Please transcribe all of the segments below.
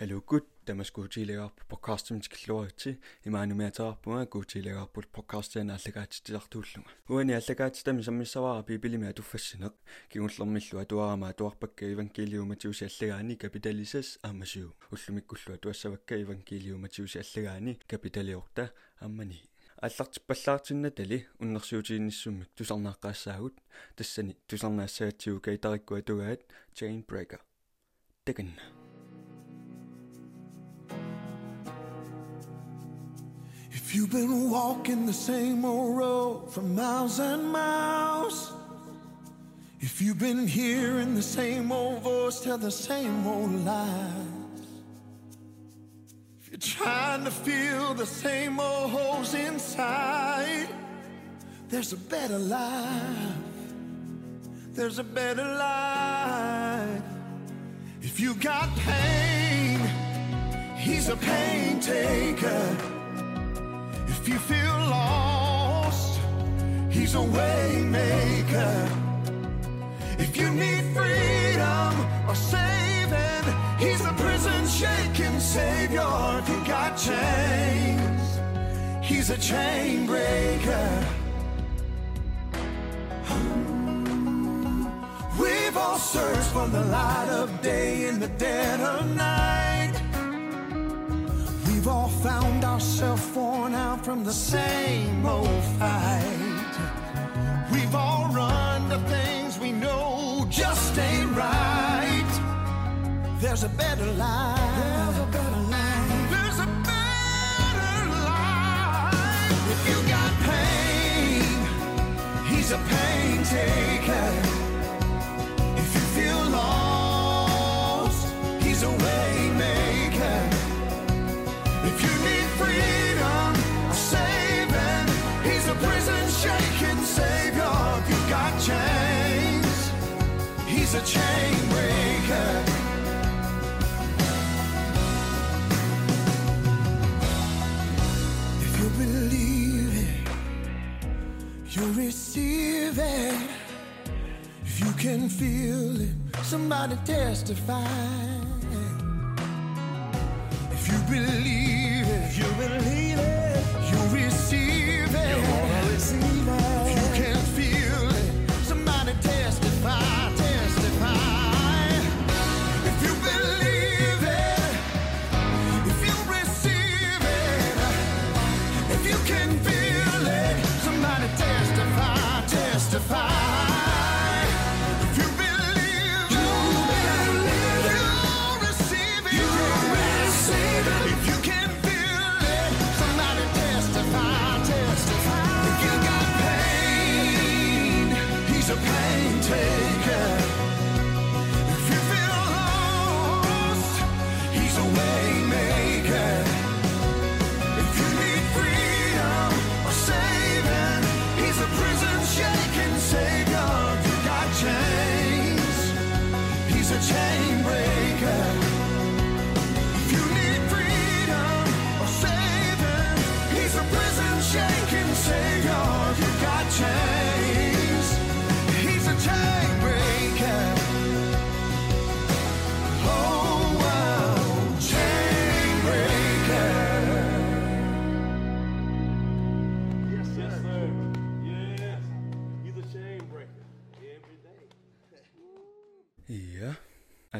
алуккут тамаскуутилегарпу подкастимт киллуаритси имаанумиатаарпунга куутилегарпут подкастиана аллагаатитилартууллунга уани аллагаатитами саммиссавара пипилими атуффассинеq кигуллэрмиллу атуарама атуарпакка евангелиуматиуси аллагаани капиталисас аамасуу уллумиккуллу атуассавакка евангелиуматиуси аллагаани капиталиорта аммани аллартиппаллаартинна тали уннерсуутиинниссуммик тусарнааққаассаагут тассани тусарнаассаатсиу кайтарикку атугаат chain breaker. Текенна If you've been walking the same old road for miles and miles, if you've been hearing the same old voice tell the same old lies, if you're trying to fill the same old holes inside, there's a better life. There's a better life. If you got pain, he's a pain taker. You feel lost, he's a waymaker. If you need freedom or saving, he's a prison shaking savior. If you got chains, he's a chain breaker. We've all searched for the light of day in the dead of night. All found ourselves worn out from the same old fight. We've all run to things we know just ain't right. There's a better life. There's a better life. There's a better life. If you got pain, he's a pain taker. He's a chain breaker. If you believe it, you receive it. If you can feel it, somebody testify. If you believe it, you believe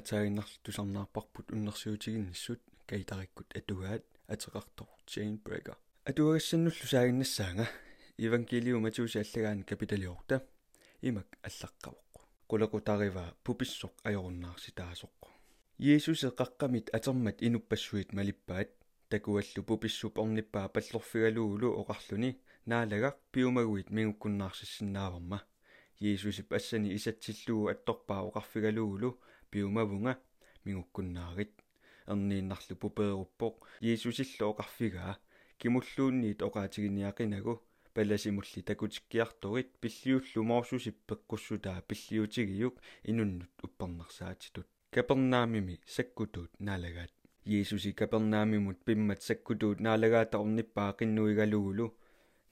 атаагиннарлу тусарнаарпарпут уннерсуутигинниссут каитариккут атугаат атеқартор chain breaker атуагассаннуллу саагиннассаага евангелиум атууси аллагаан капиталиорта. Имак аллаққавоқ. Қулақутарива пуписсоқ ajorunnaarsi таасоқ. Иесус эққаққамит атермат инуппассуит малиппаат. Такуаллу пуписсуп орниппаа паллорфигалуулу оқарлуни. Наалагақ пиумагуит мингуккуннаарсиссиннааварма Иесусип ассани исатсиллуу атторпаа оқарфигалуулу пиумавунга мингуккуннаарит эрнииннарлу пуперуппоқ Иесусиллу оқарфигаа кимуллуунниит оқаатигиниақинагу паласимулли такутиккиарторит пиллиуллу моорсусип пеққуссутаа пиллиутигиюк инуннут уппернерсаатитут капернаамими саккутуут наалагаат. Иесуси капернаамимут пиммат саккутуут наалагаата орниппаа қиннуигалуулу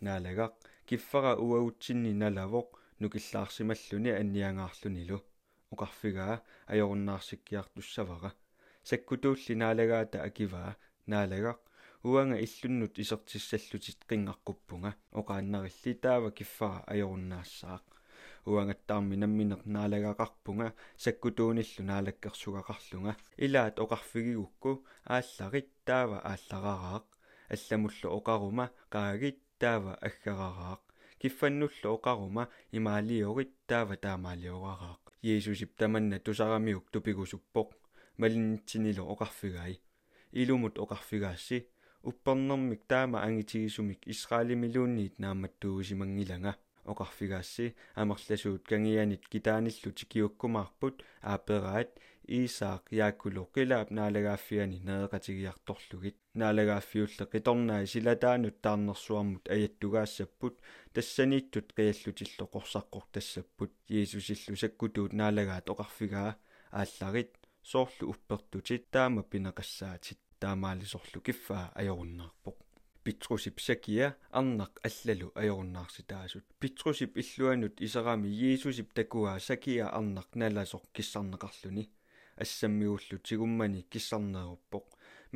наалагақ киффара уагутсинни налавоқ. Нукиллаарсималлуни анниангаарлунилу оқарфигаа ajorunnaarsikkiartussavara саккутуулли наалагаата акиваа наалагақ уанга иллуннут исертиссаллутит қингаққуппунга оқааннарилли таава киффара ajorunnaassaaq уангаттаарми намминеқ наалагақарпунга саккутууниллу наалаккерсугақарлунга илаат оқарфигигукку аалларит таава аалларараақ. Алламуллу оқарума қаагит таава аггарараақ киффаннуллу оқарума имаалиорит таава таамаалиорараақ Jeesus iptamanna tusaramiuk tupigusuppoq малиннитсинилу оқарфигаи илумут оқарфигаасси уппернэрмик таама ангитигисумик исраалимилуунниит нааматтуугисимангилага оқарфигаасси амерласуут кангианит китааниллу тикиуккумаарпут аапераат Isaak Yakulo qilab naalaagaaffiani neeqatigiartorlugit naalaagaaffiulle qitornaa silataanut taarnersuarmut ajattugaassapput tassaniittut qiallutillo qorsaqqor tassapput Jeesusillu sakkutuut naalaagaat oqarfigaa aallarит soorlu uppertutit taama pineqassaatit таамаалисорлу киффаа ажоруннарпоқ питрусип сакия арнақ аллалу ажоруннаарситаасут питрусип иллуанут исерами иесусип такуа сакия арнақ наласоқ киссарнеқарлуни ассаммиуллу тигуммани киссарнеруппоқ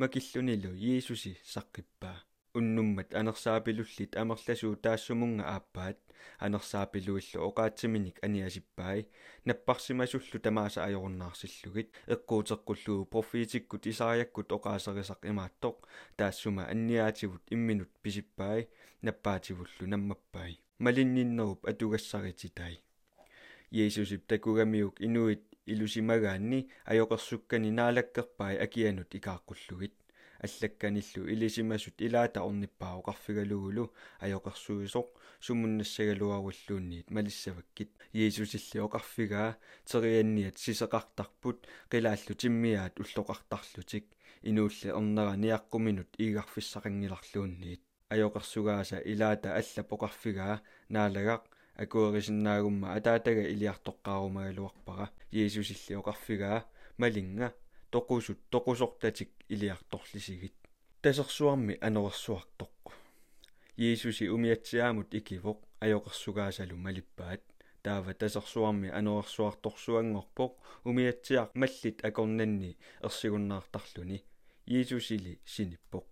макиллунилу иисуси саққиппаа уннуммат анерсаапилуллит амерласуу таассумунга ааппаат. Анерсаапилуиллу оqaатсиминик аниасиппаи наппарсимасуллу тамааса ajorunnaarсиллугит эққуутеққуллуу профитиккут исариаккут оqaасерисақ имааттоқ. Таассума анниаативут имминут писиппаи наппаативуллу наммаппаи малинниннеруп атугассарититай. Иесусип такугамиук инуит илусимагаанни ajоqersukкани наалаккерпаи акианут икааққуллугит аллакканиллу илисимасут илаата орниппаа оқарфигалугулу ajоqersuisoq сумуннассагалуаруллуунниит малиссаваккит иисусилли оқарфигаа терианниат сисеқартарпут қилааллу тиммиаат уллоқартарлутик инуулли орнера ниаққуминут иигарфиссақангиларлуунниит ajоqersugaasa илаата алла поқарфигаа наалагақ акуерисиннаагумма атаатага илиартоққаарумагалуарпара иисусилли оқарфигаа малинга. Тоқусут тоқусортатик илиарторлисигит. Тасерсуарми анерсуартоқ иисуси умиатсиаамут икивоқ. Ajоқерсугаасалу малиппаат. Таава тасерсуарми анерсуарторсуангорпоқ умиатсиар маллит акорнанни ерсигуннаартарлуни иисусили синиппоқ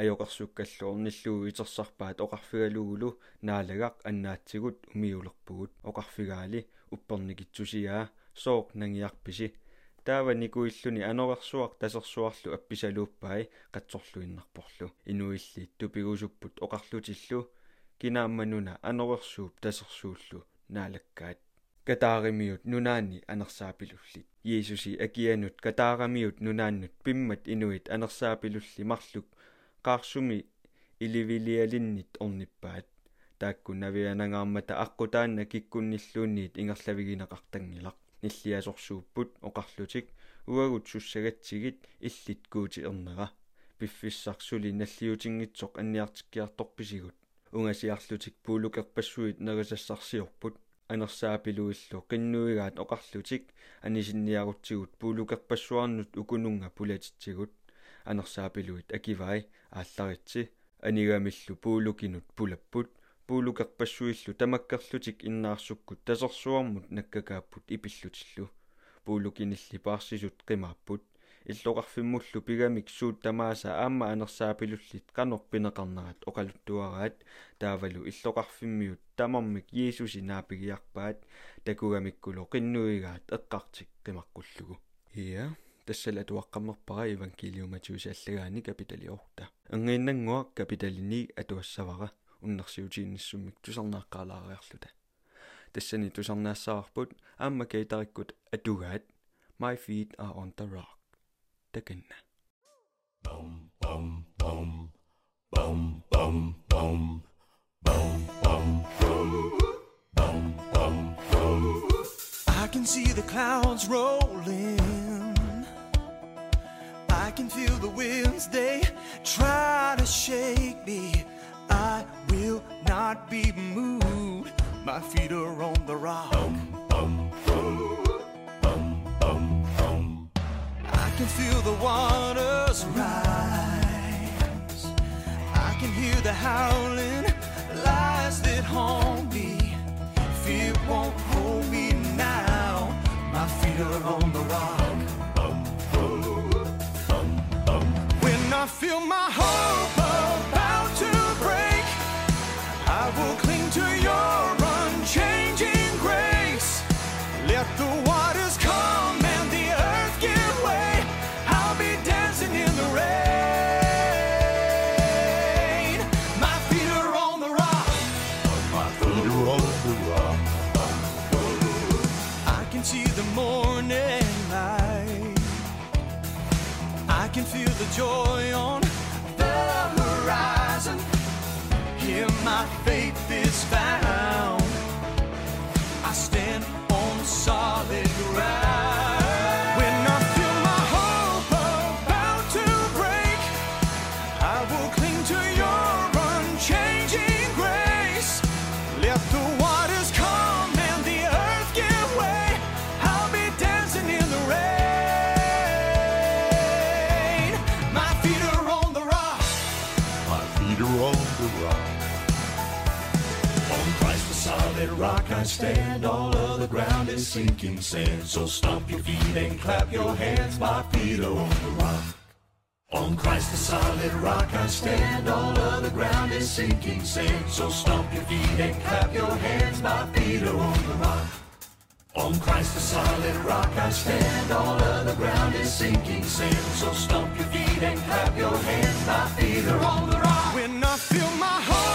ajоqersukkallu ornilluu iterсарпаат оқарфигалугулу наалагақ аннаатсигут умиулерпугут оқарфигаали упперникитсусиаа сооқ нангиарписи. Таава никуиллуни анорерсуақ тасерсуарлу апписалууппаи қатсорлуиннарпорлу инуиллиит тупигусуппут оқарлутиллу кинааммануна анорерсууп тасерсууллу наалаккаат. Катааримиут нунаани анерсаапилуллит иисуси акианут катаарамиут нунааннут пиммат инуит анерсаапилулли марлук qaarсуми иливилиалиннит орниппаат таакку навианангаармата аққутаанна киккунниллуунниит ингерлавигинеқартангилақ ниллиасорсууппут оқарлутик уагут суссагатсигит иллит куути ернера пиффиссарсули наллиутингитсоқ анниартиккиарторписигут унгасиарлутик пуулукерпассуит нерисассарсиорпут анерсаапилуиллу қиннуигаат оқарлутик анисинниарутсигут пуулукерпассуарнут укунунга пулатитсигут анерсаапилуит акивай аалларитси анигамиллу пуулукинут пулаппут. Пуулукерпассуиллу тамаккерлутик иннаарсуккут тасерсуармут наккакааппут ипиллутиллу. Пуулукинилли паарсисут қимааппут иллоқарфиммуллу пигамик суут тамааса аама анерсаапилуллит канор пинеқарнерат оқалуттуараат таавалу иллоқарфиммиут тамармик иисуси наапигиарпаат. Такугамиккуло қиннуигаат эққартик қимаққуллугу иа тассала туаққаммерпара евангелиуматиуси аллагаани капиталиорта ангииннангуа капиталини атуассавара уннерсиутиинниссуммик тусарнааққалаариарлута тассани тусарнаассаарпут аама кейтариккут атугаат my feet are on the rock такенна bum bum bum bum bum bum bum bum bum bum bum bum I can see the clouds rolling I can feel the winds they try to shake me I will not be moved my feet are on the rock. I can feel the waters rise. I can hear the howling lies that haunt me. Fear won't feel my hope can feel the joy on the horizon. Here my faith is found. I stand on solid ground. I stand. All of the ground is sinking sand. So stomp your feet and clap your hands. My feet are on the rock. On Christ the solid rock I stand. All of the ground is sinking sand. So stomp your feet and clap your hands. My feet are on the rock. On Christ the solid rock I stand. All of the ground is sinking sand. So stomp your feet and clap your hands. My feet are on the rock. When I feel my hope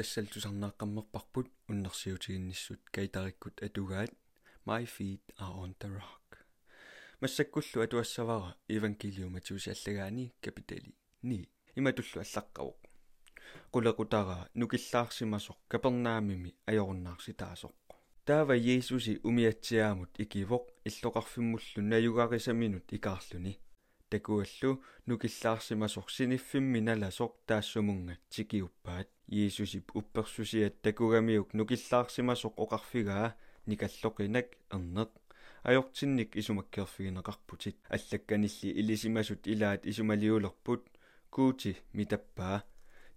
тассалтусарнааққаммерпарпут уннэрсиутигинниссут кайтариккут атугаат My feet are on the rock. массаккуллу атуассавара евангелиума тиусиаллагаани капитали ни иматуллу аллаққавоқ qulaqutara nukillаарsimasuq kapernaamimi ajorunnaarситаасоқ таава иесуси умиатсиаамут икивоқ иллоқарфиммуллу наюгариsamинут икаарлүни такуаллу нукиллаарсимасоқ синиффимми наласоқ таассумунга тикиуппаат иесусип упперсусиат такугамиук нукиллаарсимасоқ оқарфигаа никаллоқинак эрнеқ ajortinnik исумаккерфигинеқарпутит. Аллакканилли илисимасут илаат исумалиулерпут. Куути митаппаа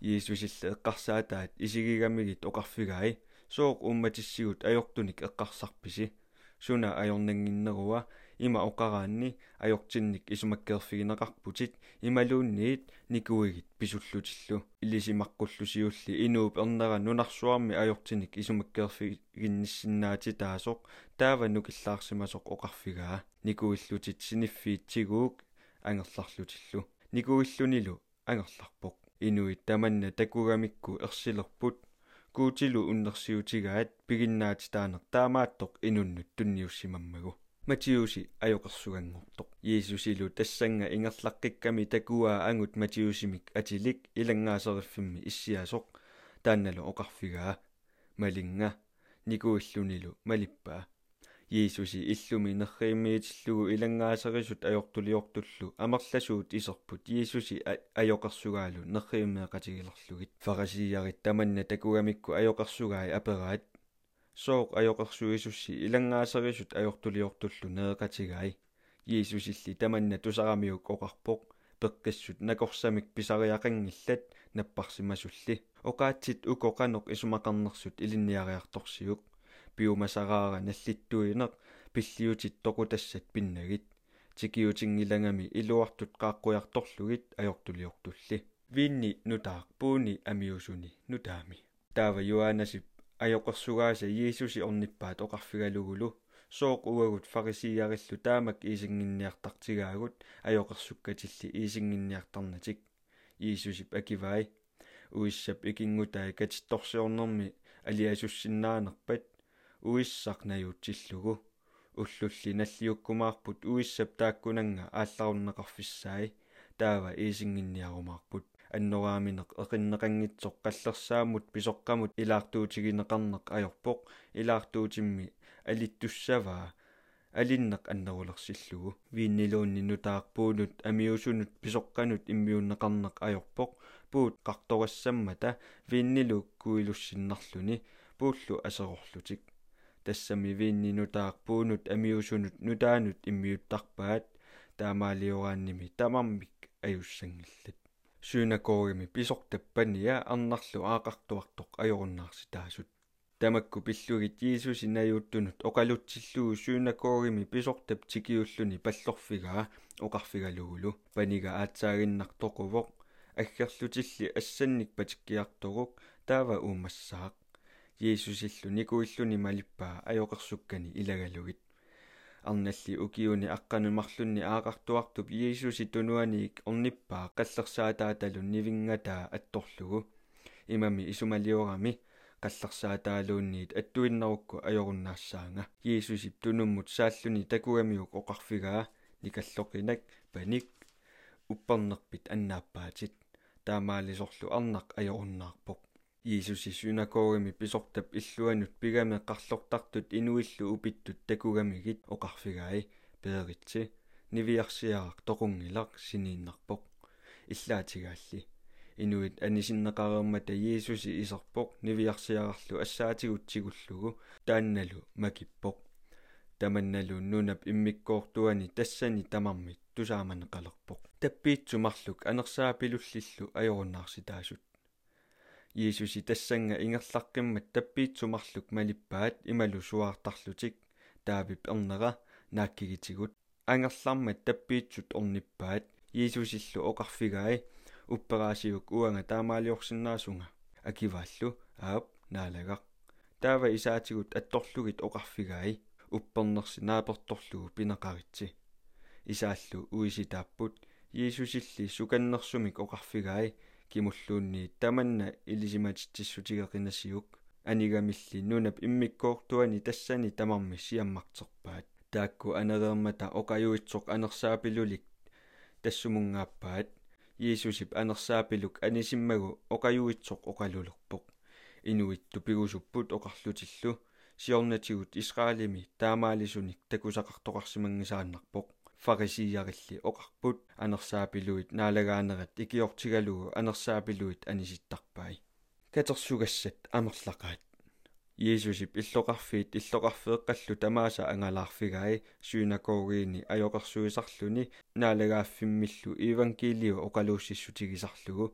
иисусилла эққарсаатаат исигигамигит оқарфигаи сооқ умматиссигут ajortunik эққарсарписи. Суна ajornanginneruа има оқараанни ajortinnik исумаккерфигинеқарпутит ималуунниит никуигит писуллутиллу илисимаққуллусиулли инууп эрнера нунарсуарми ajortinik исумаккерфигинниссиннаати таасоқ таава нукиллаарсимасоқ оқарфигаа никуиллутит синиффиитсигуук ангерларлутиллу никуиллунилу ангерларпоқ. Инуит таманна такугамикку ерсилерпут куутилу уннерсиутигаат пигиннаати таанер таамааттоқ инуннут тунниуссимаммагу матиуси ajоқерсугангортоқ иисусилу тассанга ингерлаққикками такуаа ангут матиусимик атилик илангаасериффимми иссиасоқ. Таанналу оқарфигаа малинга. Никуиллунилу малиппаа иисуси иллуми неррииммиитиллугу илангаасерисут ajortuliortullu амерласуут исерпут. Иисуси ajоқерсугаалу неррииммеэқатигилерлугит фарасиярит таманна такугамикку ajоқерсугаи апераат сооқ ajоқерсуисусси илангаасерисут ajortuliortullu неэқатигаи иисусилли таманна тусарамиук оқарпоқ пеққиссут накорсамик писариақангиллат наппарсимасулли оқаатсит укоқаноқ исумақарнерсут илинниариарторсиук пиумасараара наллиттуинеқ пиллиутит тоқутассат пиннагит. Тикиутингилагами илуартут қааққуярторлугит ajortuliortulli винни нутаақ пууни амиусуни нутаами. Таава юанасип ajоқерсугааса иисуси орниппаат оқарфигалугулу сооқ уагут фарисияриллу таамак иисингинниартартигаагут ajоқерсуккатилли иисингинниартарнатик иисусип акивай уиссап икингутаа катитторсиорнэрми алиасуссиннаанерпат уиссарнаюутсиллугу уллулли наллиуккумаарпут уиссап тааккунанга аалларуннеқарфиссаи таава иисингинниарумаарпут аннорааминеқ эқиннеқангитсоқ қаллерсааммут писоққамут илаартуутигинеқарнеқ ajorpoq илаартуутимми алиттуссаваа алиннеқ аннерулерсиллугу вииннилуунни нутаарпуунут амиусунут писоққанут иммиуннеқарнеқ ajorpoq puut qartorassаммата вииннилук куилуссиннарлүни пууллу асерорлутик тассами вииннинутаарпуунут амиусунут нутаанут иммиуттарпаат таамаалиораанними тамармик аюссангиллат сюнакоогими писортаппания арнарлу аақартуартоқ ajorunnaarsi таасут тамакку пиллугит иисуси наюуттунут оқалутсиллугу сюнакоогими писортап тикиуллуни паллорфигаа оқарфигалугулу панига аацаагиннартоқувоқ аггерлутилли ассанник патиккиарторук таава уумассаақ. Иисусиллу никуиллуни малиппаа аёқерсуккани илагалугит арналли укиуни аққанумарлунни аақартуартуп иисуси тунуаниик орниппаа қаллерсаатааталун нивингатаа атторлугу. Имами исумалиорами қаллерсаатаалуунниит аттуиннерукку аёруннаассаанга иисусип тунуммут сааллуни такуамиук оқарфигаа никаллоқинак паник уппернерпит аннааппаатит таамаалисорлу арнақ аёруннаарпоқ иисуси сюнакоогами писортап иллуанут пигаме қарлортартут инуиллу упиттут такугамигит оқарфигаи пееритси нивиарсиаақ тоқунгилақ синииннарпоқ иллаатигаалли инуит анисиннеқареермата иисуси исерпоқ нивиарсиарарлу ассаатигутсигуллугу таанналу макиппоқ таманналу нунап иммиккоортуани тассани тамармит тусааманеқалерпоқ таппиитсумарлук анерсаапилуллиллу ajorunnaarsi иисуси тассанга ингерлаққиммат таппиитсумарлук малиппаат ималу суаартарлутик таавип эрнера нааккигитигут. Ангерлармат таппиитсут орниппаат иисусиллу оқарфигаи. Уппераасиук уанга таамаалиорсинаасунга акивааллу аап наалагақ таава исаатигут атторлугит оқарфигаи. Уппернерси нааперторлугу пинеқаритси исааллу уиситааппут. Иисусилли суканнерсумик оқарфигаи кимуллуунни таманна илисиматиттиссутигеқинасиук анигамилли нунап иммиккоортуани тассани тамарми сиаммартерпаат таакку анереермата оқаюитсоқ анерсаапилулик тассумунгааппаат. Иисусип анерсаапилук анисиммагу оқаюитсоқ оқалулерпоқ инуит тупигусуппут оқарлутиллу сиорнатигут исраалими таамаалисуник такусақартоқарсимангисааннарпоқ фарисиярилли оқарпут анерсаапилуит наалагаанерат икиортигалугу анерсаапилуит аниситтарпай катерсугассат амерлақаат иисусип иллоқарфиит иллоқарфеэққаллу тамааса ангалаарфигаи сюнакоогиини аёқарсуисарлүни наалагааффиммиллу евангелио оқалууссиссутигисарлугу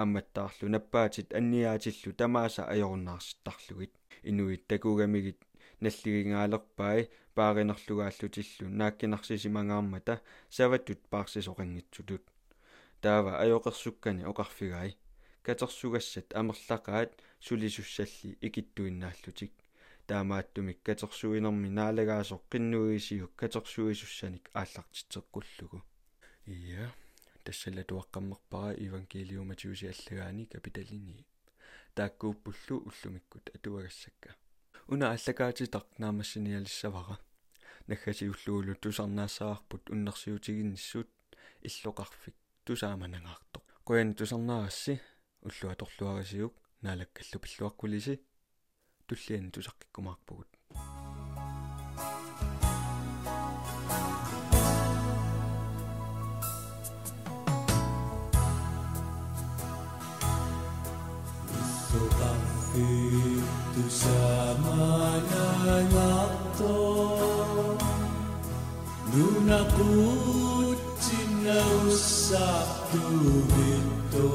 аамматтаарлу наппаатит анниаатиллу тамааса аёруннаарситтарлугит инуит такугамигит наллигингаалерпаи пааринерлугааллутиллу нааккинарсисимангаармата саваттут паарсисоқангитсутут таава аёқерсуккани оқарфигай катерсугассат амерлақаат сулисуссалли икиттуиннааллутик таамааттумик катерсуинерми наалагаасоқ қиннуигисиук катерсуисуссаник ааллартитсеққуллугу ия тассала туаққаммерпара евангелиуматиуси аллагаани капиталини тааккууппуллу уллумиккут атуагассакка уна аллагаатитақ наамассиниалиссавара наггасиуллуулу тусарнаассаарпут уннерсиутигинниссут иллоқарфик тусааманангаартоқ қуян тусарнаарасси уллуаторлуарисиук наалаккаллу пиллуаққулиси туллиани тусаққиккумаарпугут نقود sinausap ito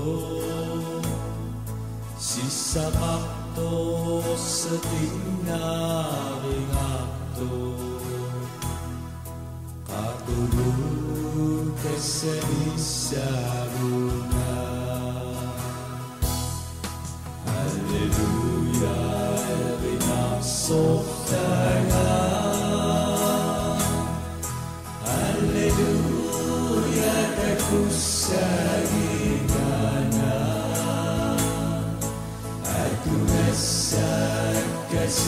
si sabato sa tinaring akto Katulog ka sa isaruna Hallelujah, rinasok tayo.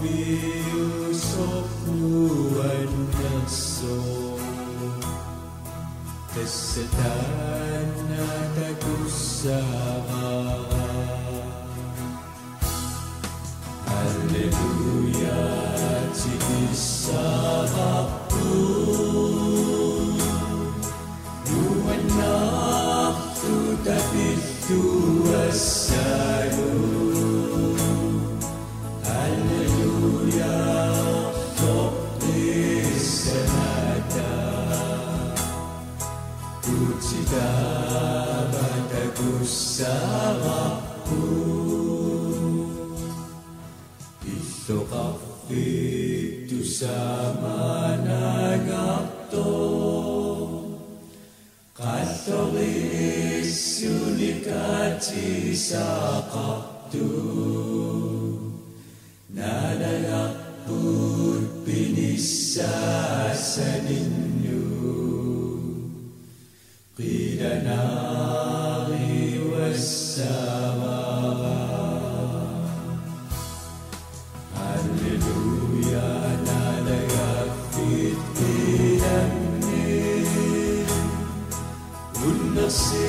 feel so fluid and so Kesedaran tak usah لنا قرب الساسن النور قيل ناغي والسماء هللويا نال يفيد إلى النيل والنصير